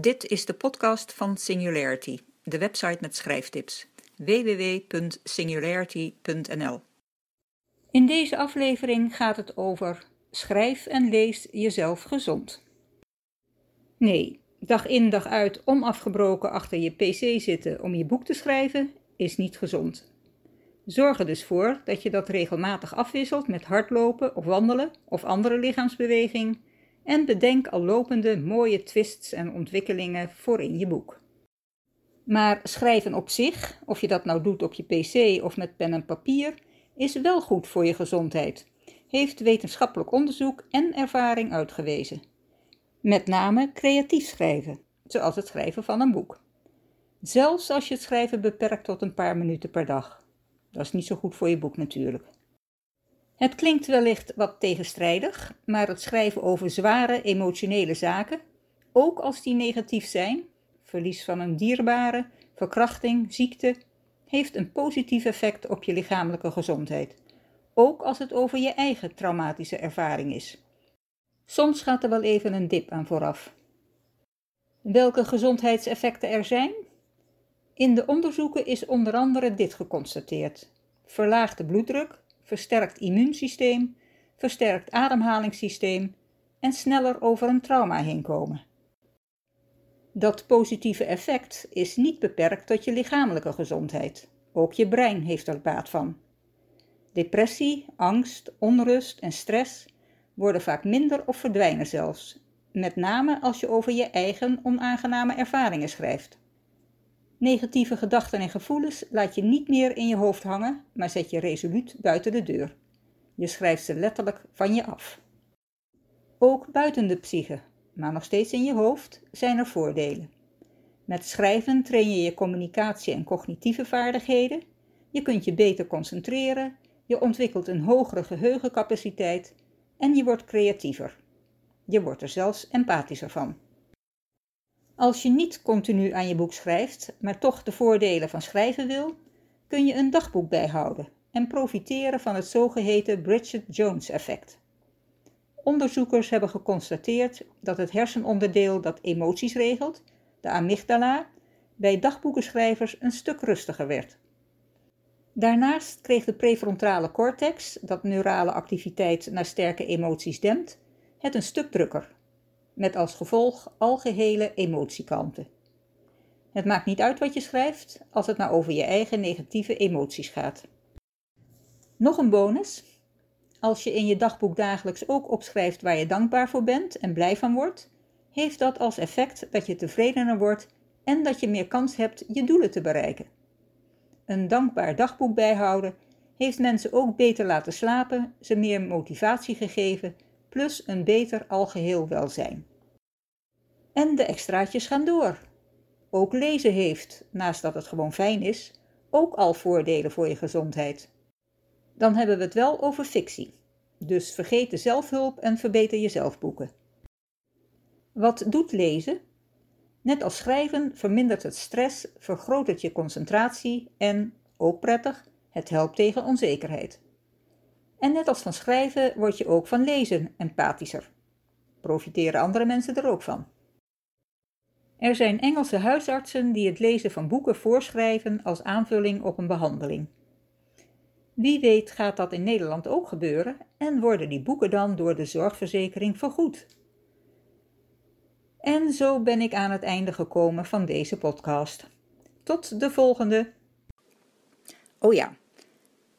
Dit is de podcast van Singularity, de website met schrijftips. www.singularity.nl In deze aflevering gaat het over schrijf en lees jezelf gezond. Nee, dag in dag uit onafgebroken achter je pc zitten om je boek te schrijven is niet gezond. Zorg er dus voor dat je dat regelmatig afwisselt met hardlopen of wandelen of andere lichaamsbeweging en bedenk al lopende mooie twists en ontwikkelingen voor in je boek. Maar schrijven op zich, of je dat nou doet op je pc of met pen en papier, is wel goed voor je gezondheid, heeft wetenschappelijk onderzoek en ervaring uitgewezen. Met name creatief schrijven, zoals het schrijven van een boek. Zelfs als je het schrijven beperkt tot een paar minuten per dag. Dat is niet zo goed voor je boek natuurlijk. Het klinkt wellicht wat tegenstrijdig, maar het schrijven over zware emotionele zaken, ook als die negatief zijn, verlies van een dierbare, verkrachting, ziekte, heeft een positief effect op je lichamelijke gezondheid, ook als het over je eigen traumatische ervaring is. Soms gaat er wel even een dip aan vooraf. Welke gezondheidseffecten er zijn? In de onderzoeken is onder andere dit geconstateerd: verlaagde bloeddruk, versterkt immuunsysteem, versterkt ademhalingssysteem en sneller over een trauma heen komen. Dat positieve effect is niet beperkt tot je lichamelijke gezondheid. Ook je brein heeft er baat van. Depressie, angst, onrust en stress worden vaak minder of verdwijnen zelfs, met name als je over je eigen onaangename ervaringen schrijft. Negatieve gedachten en gevoelens laat je niet meer in je hoofd hangen, maar zet je resoluut buiten de deur. Je schrijft ze letterlijk van je af. Ook buiten de psyche, maar nog steeds in je hoofd, zijn er voordelen. Met schrijven train je je communicatie en cognitieve vaardigheden, je kunt je beter concentreren, je ontwikkelt een hogere geheugencapaciteit en je wordt creatiever. Je wordt er zelfs empathischer van. Als je niet continu aan je boek schrijft, maar toch de voordelen van schrijven wil, kun je een dagboek bijhouden en profiteren van het zogeheten Bridget Jones effect. Onderzoekers hebben geconstateerd dat het hersenonderdeel dat emoties regelt, de amygdala, bij dagboekenschrijvers een stuk rustiger werd. Daarnaast kreeg de prefrontale cortex, dat neurale activiteit naar sterke emoties dempt, het een stuk drukker met als gevolg algehele emotiekanten. Het maakt niet uit wat je schrijft, als het maar over je eigen negatieve emoties gaat. Nog een bonus. Als je in je dagboek dagelijks ook opschrijft waar je dankbaar voor bent en blij van wordt, heeft dat als effect dat je tevredener wordt en dat je meer kans hebt je doelen te bereiken. Een dankbaar dagboek bijhouden heeft mensen ook beter laten slapen, ze meer motivatie gegeven plus een beter algeheel welzijn. En de extraatjes gaan door. Ook lezen heeft, naast dat het gewoon fijn is, ook al voordelen voor je gezondheid. Dan hebben we het wel over fictie. Dus vergeet de zelfhulp en verbeter je zelfboeken. Wat doet lezen? Net als schrijven vermindert het stress, vergroot het je concentratie en, ook prettig, het helpt tegen onzekerheid. En net als van schrijven word je ook van lezen empathischer. Profiteren andere mensen er ook van. Er zijn Engelse huisartsen die het lezen van boeken voorschrijven als aanvulling op een behandeling. Wie weet gaat dat in Nederland ook gebeuren en worden die boeken dan door de zorgverzekering vergoed. En zo ben ik aan het einde gekomen van deze podcast. Tot de volgende. Oh ja,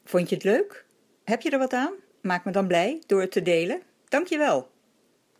vond je het leuk? Heb je er wat aan? Maak me dan blij door het te delen. Dankjewel.